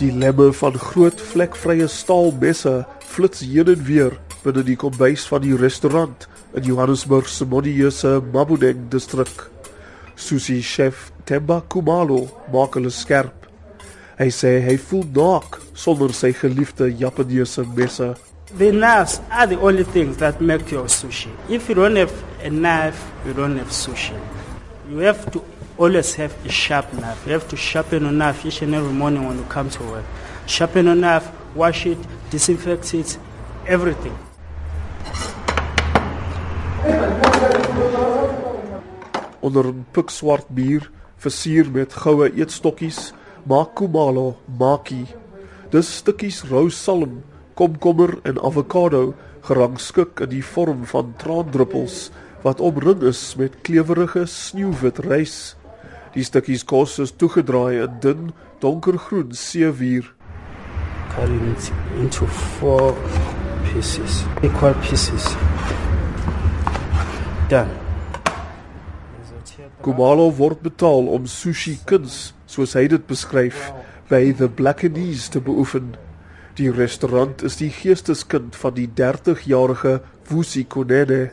Die lemme van groot vlekvrye staalmesse flits heen en weer binne die kombuis van die restaurant in Johannesburg se modieuse Mabudeng distrik. Sushi chef Temba Kumalo maak hulle skerp. Hy sê hy voel naak sonder sy geliefde Japaneese messe. The knives are the only things that make your sushi. If you don't have a knife, you don't have sushi. You have to always have a sharp knife. You have to sharpen your knife each and every morning when you come to work. Sharpen your knife, wash it, disinfect it, everything. Onder 'n pikswart muur, versier met goue eetstokkies, maak Kumalo maki. Dis stukkies rou salm, komkommer en avokado gerangskik in die vorm van traandruppels wat omring is met klewerige sneeuwwit rys. Die stukkies kos is toegedraai in dun, donkergroen seewier. Cutting it into four pieces, equal pieces. Done. Kumalo word betaal om sushi kuns, soos hy dit beskryf, by the Blackenese te beoefen. Die restaurant is die geesteskind van die 30-jarige Vusi Konene.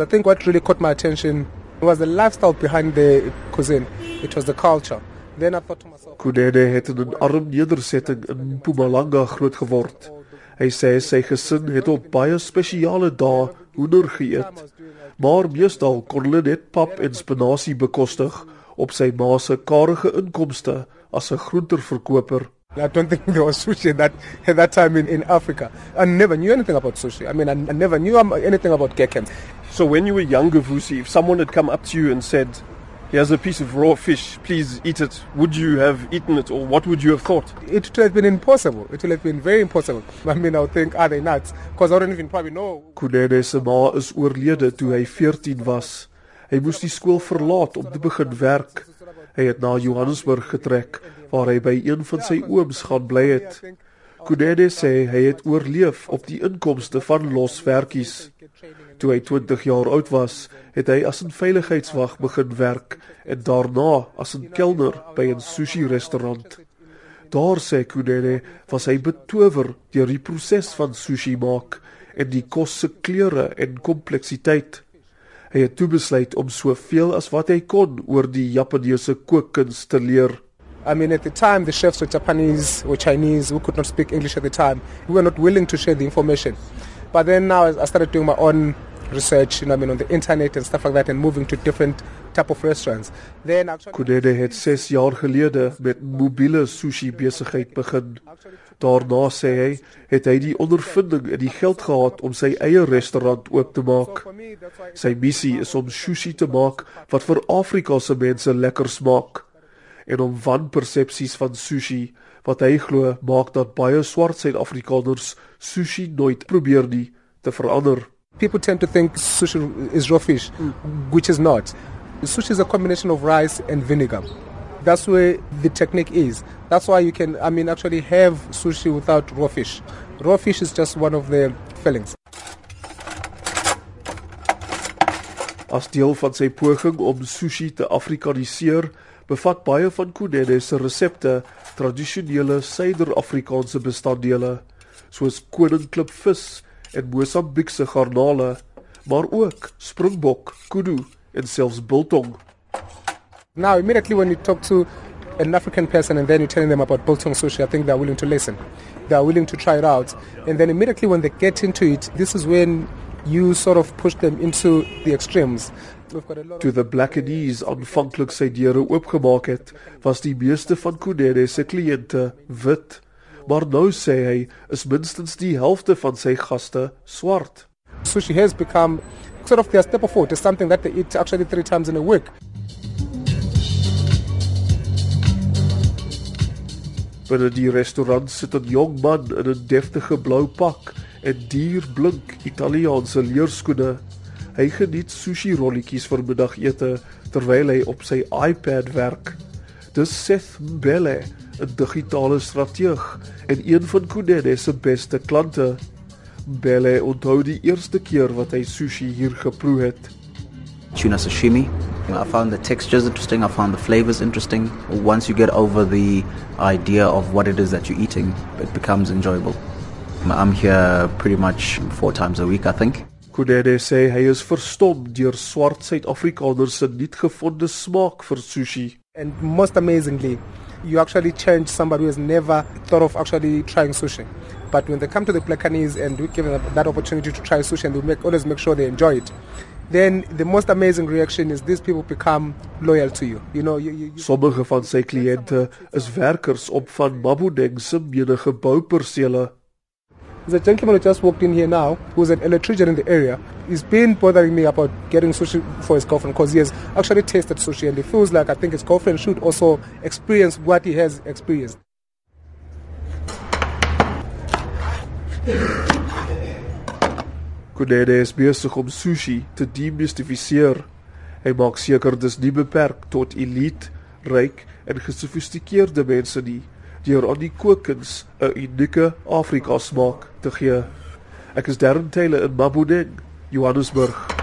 I think what really caught my attention was the lifestyle behind the cuisine. It was the culture. Then I thought to myself, Konene het in 'n arm nedersetting in Mpumalanga grootgeword. Hy sê sy gesin het op baie spesiale dae hoender geëet. Maar meestal kon hulle net pap en spinasie bekostig op sy ma se karige inkomste as 'n groenteverkoper. I don't think there was sushi at that, at that time in, in Africa. I never knew anything about sushi. I mean, I, I never knew um, anything about geken. So when you were younger, Vusi, if someone had come up to you and said, "Here's a piece of raw fish, please eat it," would you have eaten it, or what would you have thought? It would have been impossible. It would have been very impossible. I mean, I would think, are they nuts? Because I don't even probably know. Se ma is oorlede toe hy 14 was. Hy moes die skool verlaat om te begin werk. Hy het na Johannesburg getrek waar hy by een van sy ooms gaan bly het. Konene sê hy het oorleef op die inkomste van loswerkies. Toe hy 20 jaar oud was, het hy as 'n veiligheidswag begin werk en daarna as 'n kelner by 'n sushi-restaurant. Daar sê Konene was hy betower deur die proses van sushi maak en die kos se kleure en kompleksiteit. Hy het toe besluit om soveel as wat hy kon oor die Japaneese kookkuns te leer. I mean, at the time, the chefs were Japanese or Chinese who could not speak English at the time. We were not willing to share the information. But then now I started doing my own research, you know, I mean, on the internet and stuff like that and moving to different type of restaurants. Then actually... Konene het 6 jaar gelede met mobiele sushi besigheid begin. Daarna sê hy, het hy die ondervinding en die geld gehad om sy eie restaurant oop te maak. Sy missie is om sushi te maak wat vir Afrika se mense lekker smaak en om wanpersepsies van sushi wat hy glo maak dat baie swart Suid-Afrikaners sushi nooit probeer nie te verander. People tend to think sushi is raw fish, which is not. Sushi is a combination of rice and vinegar. That's where the technique is. That's why you can, I mean, actually have sushi without raw fish. Raw fish is just one of the fillings. As deel van sy poging om sushi te Afrikaniseer, bevat baie van Konene se resepte tradisionele Suider-Afrikaanse bestanddele, soos koninklipvis en Mosambiekse garnale, maar ook springbok, kudu en selfs biltong. Now, immediately when you talk to an African person and then you're telling them about biltong sushi, I think they're willing to listen. They're willing to try it out. And then immediately when they get into it, this is when you sort of push them into the extremes. Toe the Blackenese aanvanklik sy deure oopgemaak het, was die meeste van Konene se kliënte wit. Maar nou sê hy is minstens die helfte van sy gaste swart. sushi has become sort of their staple food. It's something that they eat actually three times in a week. Binne die restaurant sit 'n jong man in 'n deftige blou pak en dierblink Italiaanse leerskoene. Hy geniet sushi rolletjies vir middagete terwyl hy op sy iPad werk. Dis Seth Mbele, 'n digitale strateeg en een van Konene se beste klante. Mbele onthou die eerste keer wat hy sushi hier geproe het. tuna sashimi. You know, I found the textures interesting. I found the flavors interesting. Once you get over the idea of what it is that you're eating, it becomes enjoyable. I'm here pretty much four times a week, I think. Kudede sê hy is verstom deur swart Suid-Afrikaners se nuutgevonde smaak vir sushi. And most amazingly, you actually change somebody who has never thought of actually trying sushi. But when they come to the Plakanese and we give them that opportunity to try sushi and we make, always make sure they enjoy it, then the most amazing reaction is these people become loyal to you. You know, you, you, you Sommige van sy kliënte is werkers op van Mabudeng se menige boupersele. There's a gentleman who just walked in here now who's an electrician in the area. He's been bothering me about getting sushi for his girlfriend because he has actually tasted sushi and he feels like I think his girlfriend should also experience what he has experienced. Kudede is besig om sushi te demystifiseer. Hy maak seker dis nie beperk tot elite, ryk en gesofistikeerde mense nie, deur aan die kookkuns 'n unieke Afrika smaak te gee. Ek is Darren Taylor in Mabudeng, Johannesburg.